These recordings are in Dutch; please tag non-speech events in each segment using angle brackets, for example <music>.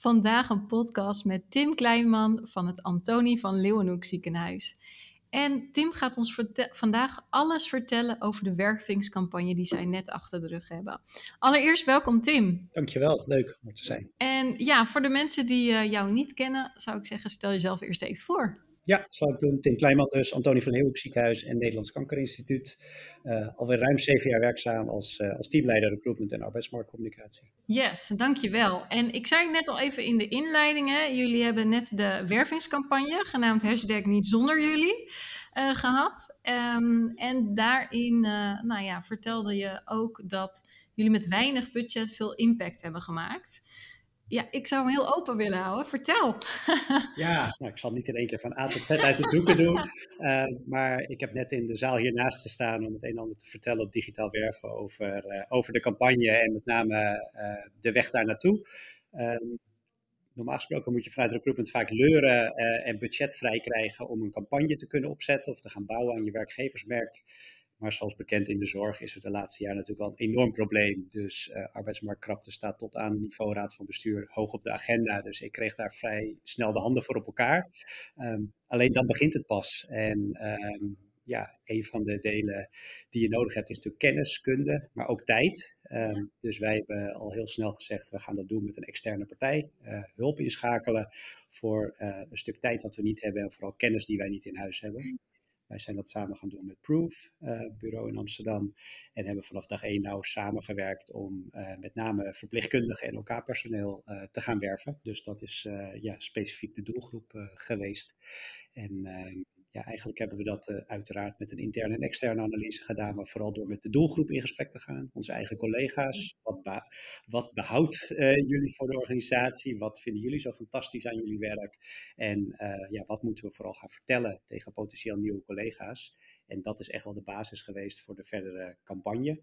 Vandaag een podcast met Tim Kleinman van het Antonie van Leeuwenhoek ziekenhuis. En Tim gaat ons vandaag alles vertellen over de wervingscampagne die zij net achter de rug hebben. Allereerst welkom Tim. Dankjewel, leuk om er te zijn. En ja, voor de mensen die uh, jou niet kennen, zou ik zeggen, stel jezelf eerst even voor. Ja, zal ik doen. Tim Kleinman dus, Antonie van Leeuwenhoek ziekenhuis en Nederlands Kankerinstituut. Uh, alweer ruim zeven jaar werkzaam als, uh, als teamleider recruitment en arbeidsmarktcommunicatie. Yes, dankjewel. En ik zei net al even in de inleiding, hè, jullie hebben net de wervingscampagne, genaamd hashtag niet zonder jullie, uh, gehad. Um, en daarin nou ja, vertelde je ook dat jullie met weinig budget veel impact hebben gemaakt. Ja, ik zou hem heel open willen houden. Vertel. <laughs> ja, nou, ik zal niet in één keer van A tot Z uit de doeken doen. Uh, maar ik heb net in de zaal hiernaast gestaan om het een en ander te vertellen op digitaal werven over, uh, over de campagne en met name uh, de weg daar naartoe. Ehm, normaal gesproken moet je vanuit recruitment vaak leuren en budget vrij krijgen om een campagne te kunnen opzetten of te gaan bouwen aan je werkgeversmerk. Maar zoals bekend in de zorg is het de laatste jaar natuurlijk wel een enorm probleem. Dus uh, arbeidsmarktkrapte staat tot aan niveau raad van bestuur hoog op de agenda. Dus ik kreeg daar vrij snel de handen voor op elkaar. Um, alleen dan begint het pas. En um, ja, een van de delen die je nodig hebt is natuurlijk kennis, kunde, maar ook tijd. Um, dus wij hebben al heel snel gezegd, we gaan dat doen met een externe partij. Uh, hulp inschakelen voor uh, een stuk tijd dat we niet hebben en vooral kennis die wij niet in huis hebben. Wij zijn dat samen gaan doen met Proof, uh, bureau in Amsterdam. En hebben vanaf dag één nauw samengewerkt om uh, met name verpleegkundigen en elkaar-personeel uh, te gaan werven. Dus dat is ja, specifiek de doelgroep geweest. En ehm, ja, eigenlijk hebben we dat uh, uiteraard met een interne en externe analyse gedaan, maar vooral door met de doelgroep in gesprek te gaan. Onze eigen collega's. Wat, be wat behoudt uh, jullie voor de organisatie? Wat vinden jullie zo fantastisch aan jullie werk? En uh, ja, wat moeten we vooral gaan vertellen tegen potentieel nieuwe collega's? En dat is echt wel de basis geweest voor de verdere campagne.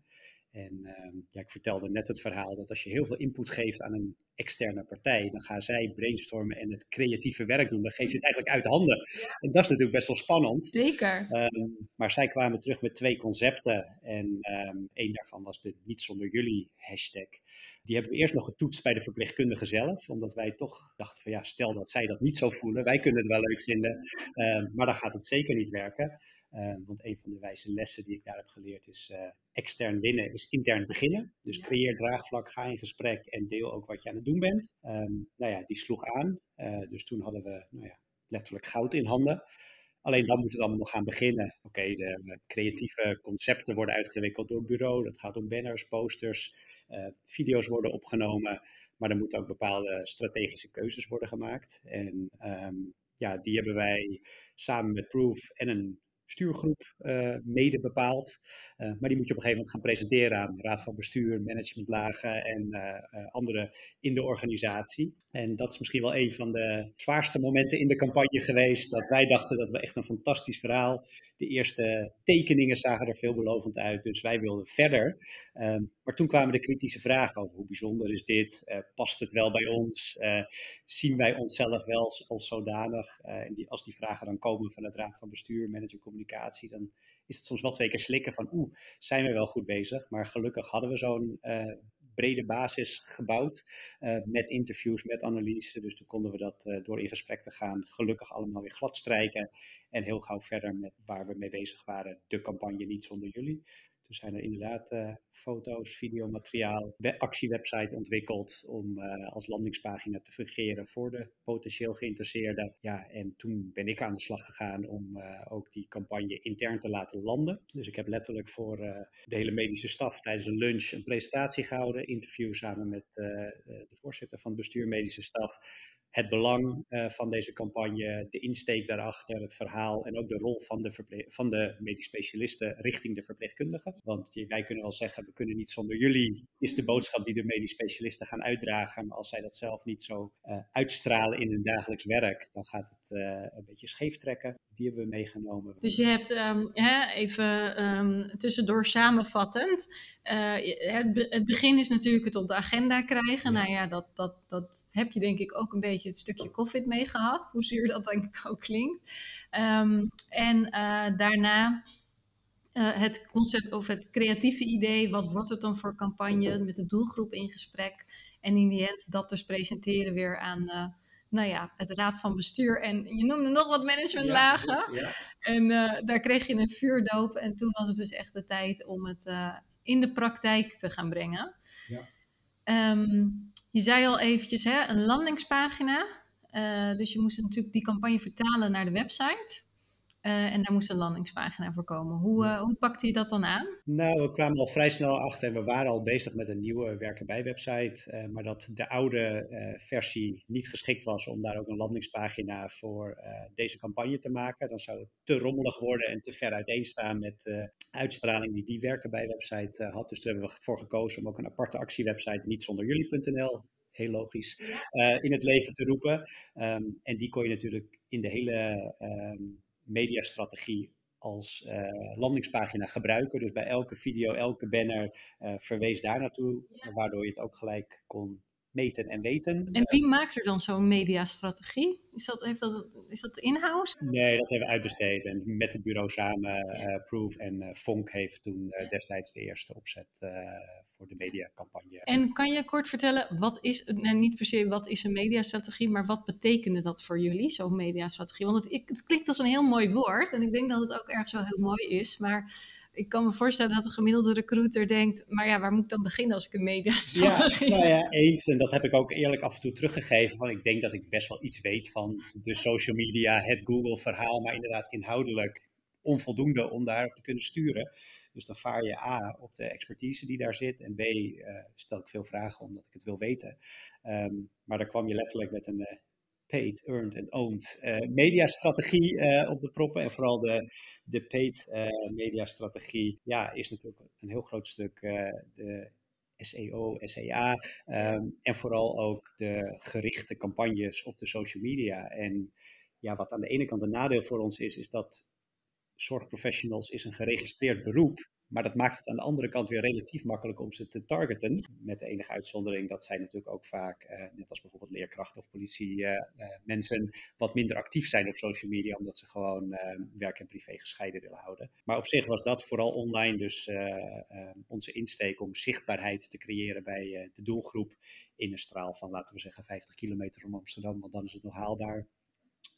En uh, ja, ik vertelde net het verhaal dat als je heel veel input geeft aan een externe partij, dan gaan zij brainstormen en het creatieve werk doen. Dan geef je het eigenlijk uit handen. Ja. En dat is natuurlijk best wel spannend. Zeker. Um, maar zij kwamen terug met twee concepten. En um, één daarvan was de Niet zonder jullie hashtag. Die hebben we eerst nog getoetst bij de verpleegkundige zelf. Omdat wij toch dachten van ja, stel dat zij dat niet zo voelen. Wij kunnen het wel leuk vinden. Um, maar dan gaat het zeker niet werken. Uh, want een van de wijze lessen die ik daar heb geleerd is uh, extern winnen is intern beginnen. Dus creëer draagvlak, ga in gesprek en deel ook wat je aan het doen bent. Um, nou ja, die sloeg aan. Uh, dus toen hadden we nou ja, letterlijk goud in handen. Alleen dan moet het allemaal nog gaan beginnen. Oké, okay, de creatieve concepten worden uitgewikkeld door het bureau. Dat gaat om banners, posters, video's worden opgenomen. Maar er moeten ook bepaalde strategische keuzes worden gemaakt. En um, ja, die hebben wij samen met Proof en een stuurgroep uh, mede bepaald. Uh, maar die moet je op een gegeven moment gaan presenteren aan raad van bestuur, managementlagen en uh, anderen in de organisatie. En dat is misschien wel een van de zwaarste momenten in de campagne geweest. Dat wij dachten dat we echt een fantastisch verhaal. De eerste tekeningen zagen er veelbelovend uit, dus wij wilden verder. Um, maar toen kwamen de kritische vragen over hoe bijzonder is dit? past het wel bij ons? zien wij onszelf wel als, als zodanig? en die, als die vragen dan komen van het raad van bestuur, management communicatie, dan is het soms wel twee keer slikken van oeh, zijn we wel goed bezig. Maar gelukkig hadden we zo'n brede basis gebouwd met interviews, met analyse. Dus toen konden we dat door in gesprek te gaan gelukkig allemaal weer glad strijken. En heel gauw verder met waar we mee bezig waren, de campagne Niet Zonder Jullie. Toen zijn er inderdaad uh, foto's, videomateriaal, actiewebsite ontwikkeld om uh, als landingspagina te fungeren voor de potentieel geïnteresseerden. Ja, en toen ben ik aan de slag gegaan om uh, ook die campagne intern te laten landen. Dus ik heb letterlijk voor de hele medische staf tijdens een lunch een presentatie gehouden, interview samen met de voorzitter van het bestuur medische staf het belang uh, van deze campagne, de insteek daarachter, het verhaal en ook de rol van de, van de medisch specialisten richting de verpleegkundigen. Want wij kunnen wel zeggen, we kunnen niet zonder jullie, is de boodschap die de medisch specialisten gaan uitdragen. Maar als zij dat zelf niet zo uh, uitstralen in hun dagelijks werk, dan gaat het uh, een beetje scheef trekken. Die hebben we meegenomen. Dus je hebt um, hè, even um, tussendoor samenvattend. Het, het, begin is natuurlijk het op de agenda krijgen. Ja. Nou ja, dat, dat, dat heb je denk ik ook een beetje het stukje COVID mee gehad. Hoe zuur dat denk ik ook klinkt. Um, en uh, daarna uh, het concept of het creatieve idee. Wat wordt het dan voor campagne? Met de doelgroep in gesprek. En in die end dat dus presenteren weer aan uh, nou ja, het raad van bestuur. En je noemde nog wat managementlagen. Ja, ja. En daar kreeg je een vuurdoop. En toen was het dus echt de tijd om het in de praktijk te gaan brengen. Ja. Um, je zei al eventjes, hè, een landingspagina. Uh, dus je moest natuurlijk die campagne vertalen naar de website. Uh, en daar moest een landingspagina voor komen. Hoe, uh, hoe pakte je dat dan aan? Nou, we kwamen al vrij snel achter en we waren al bezig met een nieuwe werken bij website. Uh, maar dat de oude versie niet geschikt was om daar ook een landingspagina voor deze campagne te maken. Dan zou het te rommelig worden en te ver uiteenstaan met de uitstraling die die werken bij website had. Dus daar hebben we voor gekozen om ook een aparte actiewebsite, niet zonder jullie.nl, heel logisch, uh, in het leven te roepen. Um, en die kon je natuurlijk in de hele um, mediastrategie als uh, landingspagina gebruiken. Dus bij elke video, elke banner uh, verwees daar naartoe, ja. waardoor je het ook gelijk kon meten en weten. En wie maakt er dan zo'n mediastrategie? Is dat, heeft dat, is dat in-house? Nee, dat hebben we uitbesteed en met het bureau samen, ja. uh, Proof en Fonk heeft toen destijds de eerste opzet voor de mediacampagne. En kan je kort vertellen, wat is, nou niet per se wat is een mediastrategie, maar wat betekende dat voor jullie, zo'n mediastrategie? Want het, het klinkt als een heel mooi woord en ik denk dat het ook ergens wel heel mooi is, maar ik kan me voorstellen dat een gemiddelde recruiter denkt, maar ja, waar moet ik dan beginnen als ik een mediastrategie ja, nou ja, <laughs> eens. En dat heb ik ook eerlijk af en toe teruggegeven. Van ik denk dat ik best wel iets weet van de social media, het Google-verhaal, maar inderdaad inhoudelijk onvoldoende om daarop te kunnen sturen. Dus dan vaar je A op de expertise die daar zit. En B uh, stel ik veel vragen omdat ik het wil weten. Um, maar dan kwam je letterlijk met een uh, paid, earned en owned uh, mediastrategie op de proppen. En vooral de, de paid mediastrategie ja, is natuurlijk een heel groot stuk de SEO, SEA. Um, en vooral ook de gerichte campagnes op de social media. En ja, wat aan de ene kant een nadeel voor ons is, is dat zorgprofessionals is een geregistreerd beroep. Maar dat maakt het aan de andere kant weer relatief makkelijk om ze te targeten. Met de enige uitzondering dat zij natuurlijk ook vaak, eh, net als bijvoorbeeld leerkrachten of politie, uh, uh, mensen wat minder actief zijn op social media, omdat ze gewoon werk en privé gescheiden willen houden. Maar op zich was dat vooral online dus onze insteek om zichtbaarheid te creëren bij de doelgroep in een straal van, laten we zeggen, 50 kilometer om Amsterdam, want dan is het nog haalbaar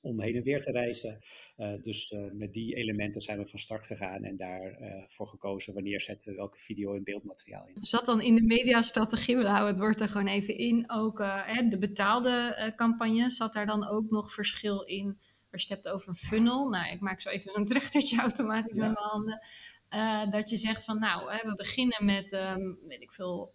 om heen en weer te reizen. Uh, dus uh, met die elementen zijn we van start gegaan en daarvoor uh, voor gekozen wanneer zetten we welke video en beeldmateriaal in. Zat dan in de mediastrategie, we houden het woord er gewoon even in, ook hè, de betaalde campagne, zat daar dan ook nog verschil in? Als je het hebt over een funnel, nou ik maak zo even een terugtertje automatisch ja. met mijn handen. dat je zegt van nou, hè, we beginnen met, um, weet ik veel,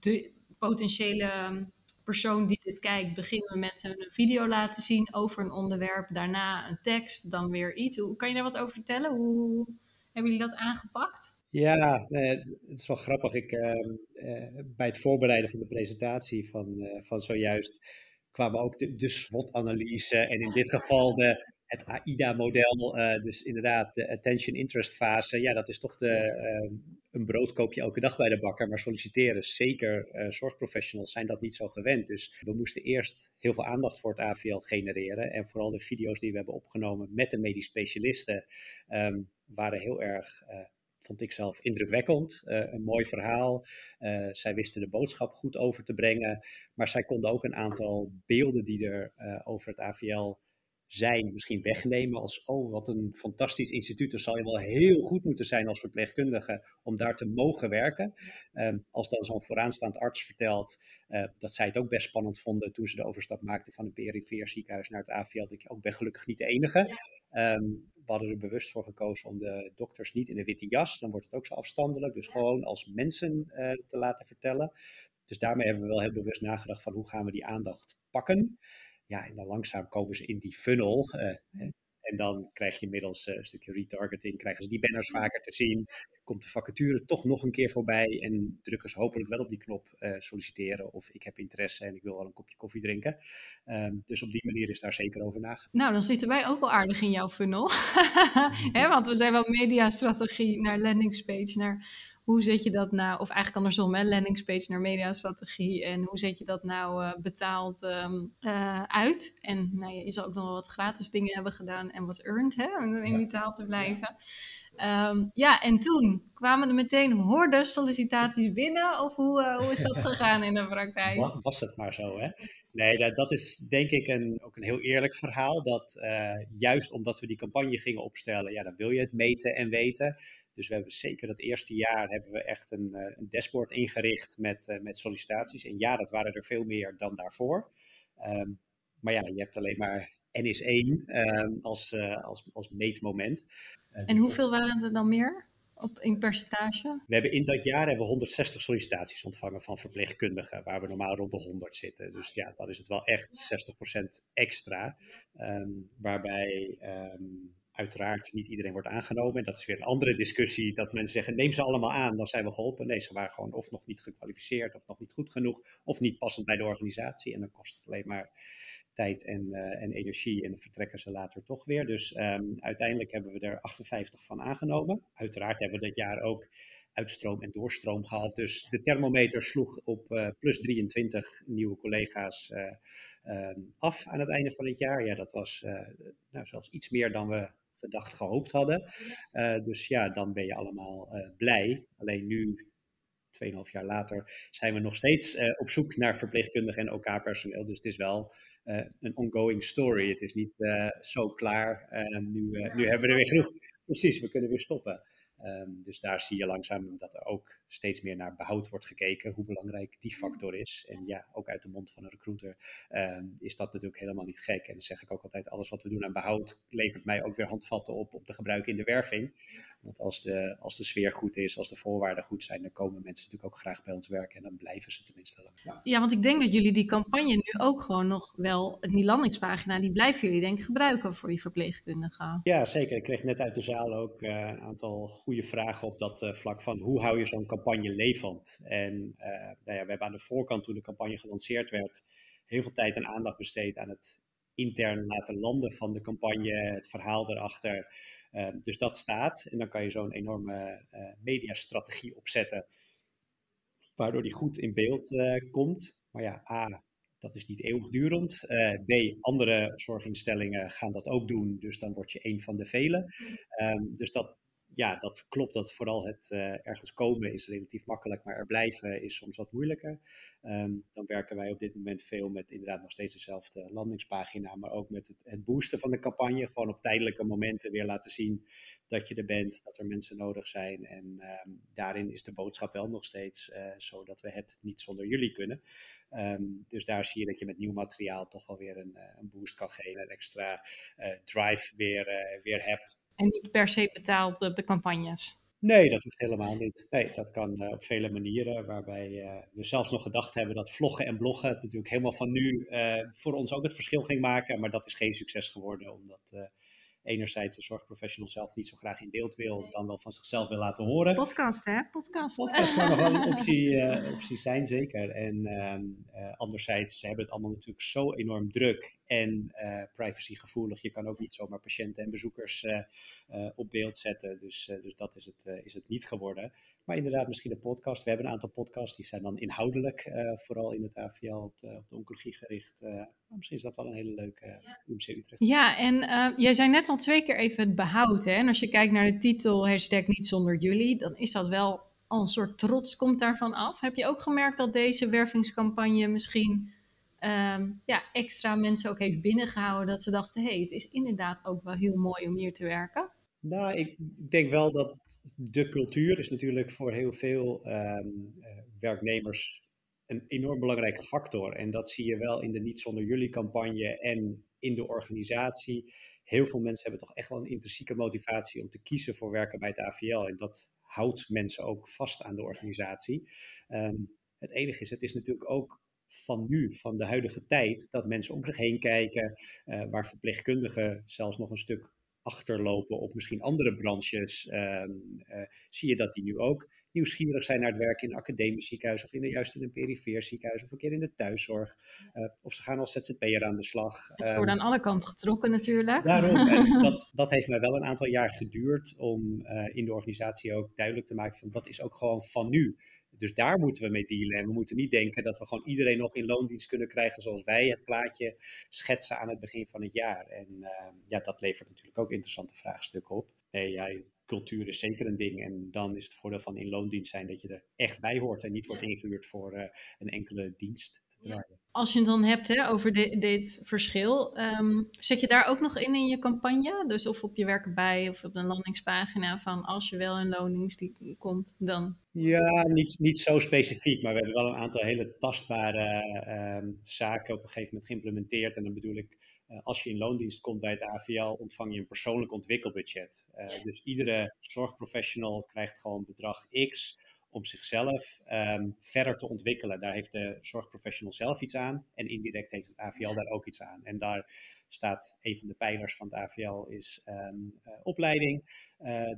de potentiële persoon die dit kijkt, beginnen we met een video laten zien over een onderwerp, daarna een tekst, dan weer iets. Hoe, kan je daar wat over vertellen? Hoe hebben jullie dat aangepakt? Ja, eh, het is wel grappig. Ik, uh, uh, bij het voorbereiden van de presentatie van, uh, van zojuist kwamen ook de SWOT-analyse en in dit geval de, het AIDA-model, uh, dus inderdaad de attention interest fase, ja, dat is toch de, uh, een brood koop je elke dag bij de bakker, maar solliciteren, zeker uh, zorgprofessionals zijn dat niet zo gewend. Dus we moesten eerst heel veel aandacht voor het AVL genereren en vooral de video's die we hebben opgenomen met de medisch specialisten um, waren heel erg vond ik zelf indrukwekkend. Uh, een mooi verhaal. Uh, zij wisten de boodschap goed over te brengen. Maar zij konden ook een aantal beelden die er uh, over het AVL zijn misschien wegnemen als, oh wat een fantastisch instituut, dan zal je wel heel goed moeten zijn als verpleegkundige om daar te mogen werken. Um, als dan zo'n vooraanstaand arts vertelt uh, dat zij het ook best spannend vonden toen ze de overstap maakten van een perifeer ziekenhuis naar het AVL, dat ik ook ben gelukkig niet de enige. Um, we hadden er bewust voor gekozen om de dokters niet in de witte jas, dan wordt het ook zo afstandelijk, dus gewoon als mensen uh, te laten vertellen. Dus daarmee hebben we wel heel bewust nagedacht van hoe gaan we die aandacht pakken ja, en dan langzaam komen ze in die funnel. Uh, En dan krijg je middels een stukje retargeting, krijgen ze die banners vaker te zien. Komt de vacature toch nog een keer voorbij en drukken ze hopelijk wel op die knop solliciteren of ik heb interesse en ik wil wel een kopje koffie drinken. Ehm, dus op die manier is daar zeker over nagedacht. Nou, dan zitten wij ook wel aardig in jouw funnel. <laughs> want we zijn wel mediastrategie naar landingspage, naar hoe zet je dat nou, of eigenlijk andersom, hè, landingspage naar mediastrategie en hoe zet je dat nou uh, betaald um, uh, uit? En nou, je zal ook nog wel wat gratis dingen hebben gedaan en wat earned, hè, om in die taal te blijven. Um, ja, en toen kwamen er meteen hordes sollicitaties binnen, of hoe, uh, hoe is dat <laughs> gegaan in de praktijk? Was het maar zo, hè? Nee, dat, dat is denk ik een, ook een heel eerlijk verhaal. Dat juist omdat we die campagne gingen opstellen, ja, dan wil je het meten en weten. Dus we hebben zeker dat eerste jaar hebben we echt een, eh, een dashboard ingericht met, eh, met sollicitaties. En ja, dat waren er veel meer dan daarvoor. Ehm, maar ja, je hebt alleen maar NS1 ehm, als, uh, als, als meetmoment. en hoeveel waren er dan meer? Op, in percentage? We hebben in dat jaar hebben we 160 sollicitaties ontvangen van verpleegkundigen, waar we normaal rond de 100 zitten. Dus ja, dan is het wel echt 60% extra. Ehm, waarbij uiteraard niet iedereen wordt aangenomen. En dat is weer een andere discussie, dat mensen zeggen, neem ze allemaal aan, dan zijn we geholpen. Nee, ze waren gewoon of nog niet gekwalificeerd, of nog niet goed genoeg, of niet passend bij de organisatie. En dan kost het alleen maar tijd en, uh, en energie en dan vertrekken ze later toch weer. Dus um, uiteindelijk hebben we er 58 van aangenomen. Uiteraard hebben we dat jaar ook uitstroom en doorstroom gehad. Dus de thermometer sloeg op uh, plus 23 nieuwe collega's uh, af aan het einde van het jaar. Ja, dat was nou, zelfs iets meer dan we gedacht, gehoopt hadden. Uh, dus ja, dan ben je allemaal uh, blij. Alleen nu, 2,5 jaar later, zijn we nog steeds uh, op zoek naar verpleegkundigen en OK-personeel. dus het is wel een ongoing story. Het is niet zo klaar. nu, nu hebben we er weer genoeg. Precies, we kunnen weer stoppen. Ehm, dus daar zie je langzaam dat er ook steeds meer naar behoud wordt gekeken, hoe belangrijk die factor is. En ja, ook uit de mond van een recruiter ehm, is dat natuurlijk helemaal niet gek. En dan zeg ik ook altijd, alles wat we doen aan behoud levert mij ook weer handvatten op om te gebruiken in de werving. Want als de, als de sfeer goed is, als de voorwaarden goed zijn, dan komen mensen natuurlijk ook graag bij ons werken en dan blijven ze tenminste lang. Ja. ja, want ik denk dat jullie die campagne nu ook gewoon nog wel, die landingspagina, die blijven jullie denk ik gebruiken voor die verpleegkundigen. Ja, zeker. Ik kreeg net uit de zaal ook uh, een aantal goede vragen op dat uh, vlak van hoe hou je zo'n campagne levend? En uh, nou ja, we hebben aan de voorkant toen de campagne gelanceerd werd, heel veel tijd en aandacht besteed aan het intern laten landen van de campagne, het verhaal erachter. Ehm, dus dat staat. En dan kan je zo'n enorme uh, mediastrategie opzetten, waardoor die goed in beeld uh, komt. Maar ja, A, dat is niet eeuwigdurend. Uh, B, andere zorginstellingen gaan dat ook doen, dus dan word je een van de velen. Um, dus dat, ja, dat klopt dat vooral het uh, ergens komen is relatief makkelijk, maar er blijven is soms wat moeilijker. Um, dan werken wij op dit moment veel met inderdaad nog steeds dezelfde landingspagina, maar ook met het, het, boosten van de campagne. Gewoon op tijdelijke momenten weer laten zien dat je er bent, dat er mensen nodig zijn. En um, daarin is de boodschap wel nog steeds uh, zo dat we het niet zonder jullie kunnen. Um, dus daar zie je dat je met nieuw materiaal toch wel weer een, een boost kan geven, een extra drive weer, weer hebt. En niet per se betaald op de campagnes. Nee, dat hoeft helemaal niet. Nee, dat kan uh, op vele manieren. Waarbij uh, we zelfs nog gedacht hebben dat vloggen en bloggen natuurlijk helemaal van nu voor ons ook het verschil ging maken. Maar dat is geen succes geworden, omdat enerzijds de zorgprofessional zelf niet zo graag in beeld wil, dan wel van zichzelf wil laten horen. Podcast, hè? Podcast. Podcast zou nog wel een <laughs> optie, uh, optie zijn, zeker. En uh, anderzijds, ze hebben het allemaal natuurlijk zo enorm druk en uh, privacygevoelig. Je kan ook niet zomaar patiënten en bezoekers op beeld zetten. Dus, dus dat is het, is het niet geworden. Maar inderdaad, misschien een podcast. We hebben een aantal podcasts, die zijn dan inhoudelijk, vooral in het AVL op de, op de oncologie gericht. misschien is dat wel een hele leuke ja. UMC Utrecht. Ja, en jij zei net al twee keer even het behoud. Hè? En als je kijkt naar de titel, hashtag niet zonder jullie, dan is dat wel al een soort trots komt daarvan af. Heb je ook gemerkt dat deze wervingscampagne misschien um, ja, extra mensen ook heeft binnengehouden? Dat ze dachten, hé, hey, het is inderdaad ook wel heel mooi om hier te werken. Nou, ik denk wel dat de cultuur is natuurlijk voor heel veel um, uh, werknemers een enorm belangrijke factor. En dat zie je wel in de Niet Zonder Jullie campagne en in de organisatie heel veel mensen hebben toch echt wel een intrinsieke motivatie om te kiezen voor werken bij het AVL. En dat houdt mensen ook vast aan de organisatie. Um, het enige is, het is natuurlijk ook van nu, van de huidige tijd, dat mensen om zich heen kijken, waar verpleegkundigen zelfs nog een stuk achterlopen op misschien andere branches, ehm, zie je dat die nu ook nieuwsgierig zijn naar het werk in een academisch ziekenhuis of in, juist in een perifeer ziekenhuis of een keer in de thuiszorg. Uh, of ze gaan als ZZP'er aan de slag. Het wordt aan alle kanten getrokken natuurlijk. Daarom, <laughs> dat, dat heeft mij wel een aantal jaar geduurd om uh, in de organisatie ook duidelijk te maken van dat is ook gewoon van nu. Dus daar moeten we mee dealen. En we moeten niet denken dat we gewoon iedereen nog in loondienst kunnen krijgen zoals wij het plaatje schetsen aan het begin van het jaar. En uh, ja, dat levert natuurlijk ook interessante vraagstukken op. Nee, ja, cultuur is zeker een ding. En dan is het voordeel van in loondienst zijn dat je er echt bij hoort en niet wordt ingehuurd voor uh, een enkele dienst draaien. Als je het dan hebt hè, over de, dit verschil, um, zet je daar ook nog in in je campagne? Dus of op je werken bij of op een landingspagina van als je wel in loondienst komt, dan? Ja, niet, niet zo specifiek, maar we hebben wel een aantal hele tastbare uh, zaken op een gegeven moment geïmplementeerd. En dan bedoel ik eh, als je in loondienst komt bij het AVL, ontvang je een persoonlijk ontwikkelbudget. Uh, Dus iedere zorgprofessional krijgt gewoon bedrag X om zichzelf um, verder te ontwikkelen. Daar heeft de zorgprofessional zelf iets aan en indirect heeft het AVL daar ook iets aan. En daar staat een van de pijlers van het AVL is um, uh, opleiding.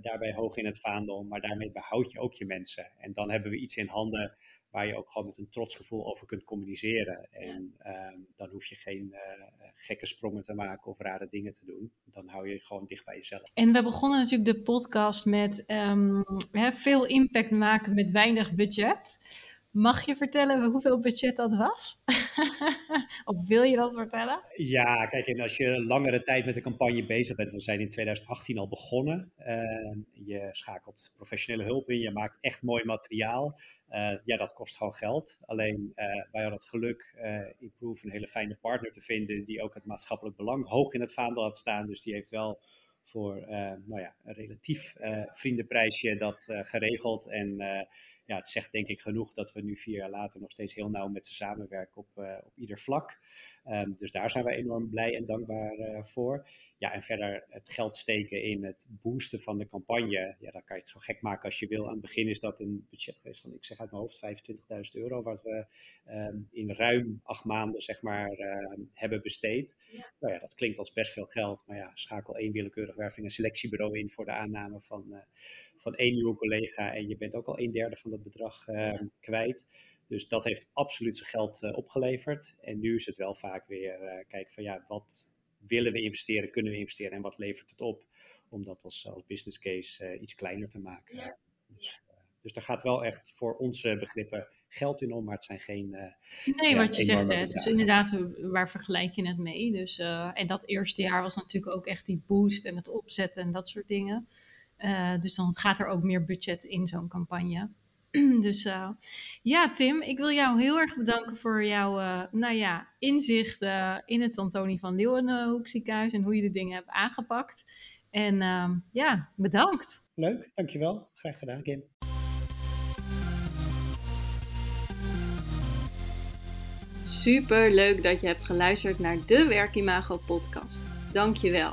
daarbij hoog in het vaandel, maar daarmee behoud je ook je mensen. En dan hebben we iets in handen waar je ook gewoon met een trots gevoel over kunt communiceren. En ehm, dan hoef je geen uh, gekke sprongen te maken of rare dingen te doen. Dan hou je gewoon dicht bij jezelf. En we begonnen natuurlijk de podcast met um, veel impact maken met weinig budget. Mag je vertellen hoeveel budget dat was? <laughs> of wil je dat vertellen? Ja, kijk, en als je langere tijd met de campagne bezig bent, we zijn in 2018 al begonnen. Uh, je schakelt professionele hulp in, je maakt echt mooi materiaal. Uh, ja, dat kost gewoon geld. Alleen uh, wij hadden het geluk in Proof een hele fijne partner te vinden die ook het maatschappelijk belang hoog in het vaandel had staan. Dus die heeft wel voor nou ja, een relatief vriendenprijsje dat geregeld. En ja, het zegt denk ik genoeg dat we nu vier jaar later nog steeds heel nauw met ze samenwerken op, uh, op ieder vlak. Um, dus daar zijn wij enorm blij en dankbaar uh, voor. Ja, en verder het geld steken in het boosten van de campagne. Ja, dan kan je het zo gek maken als je wil. Aan het begin is dat een budget geweest van, ik zeg uit mijn hoofd, 25.000 euro. Wat we um, in ruim acht maanden, zeg maar, uh, hebben besteed. Ja. Nou ja, dat klinkt als best veel geld. Maar ja, schakel één willekeurig werving en selectiebureau in voor de aanname van van één nieuwe collega en je bent ook al een derde van dat bedrag uh, kwijt. Dus dat heeft absoluut zijn geld uh, opgeleverd. En nu is het wel vaak weer uh, kijken van ja, wat willen we investeren, kunnen we investeren en wat levert het op? Om dat als, als business case iets kleiner te maken. Ja. Dus, dus daar gaat wel echt voor onze begrippen geld in om, maar het zijn geen. nee, ja, wat je zegt, hè, het is inderdaad, waar vergelijk je het mee? Dus, en dat eerste jaar was natuurlijk ook echt die boost en het opzetten en dat soort dingen. Uh, dus dan gaat er ook meer budget in zo'n campagne. <clears throat> dus uh, ja, Tim, ik wil jou heel erg bedanken voor jouw uh, nou ja, inzicht in het Antonie van Leeuwenhoek ziekenhuis en hoe je de dingen hebt aangepakt. En ehm, ja, bedankt. Leuk, dankjewel. Graag gedaan, Kim. Super leuk dat je hebt geluisterd naar de Werkimago podcast. Dankjewel.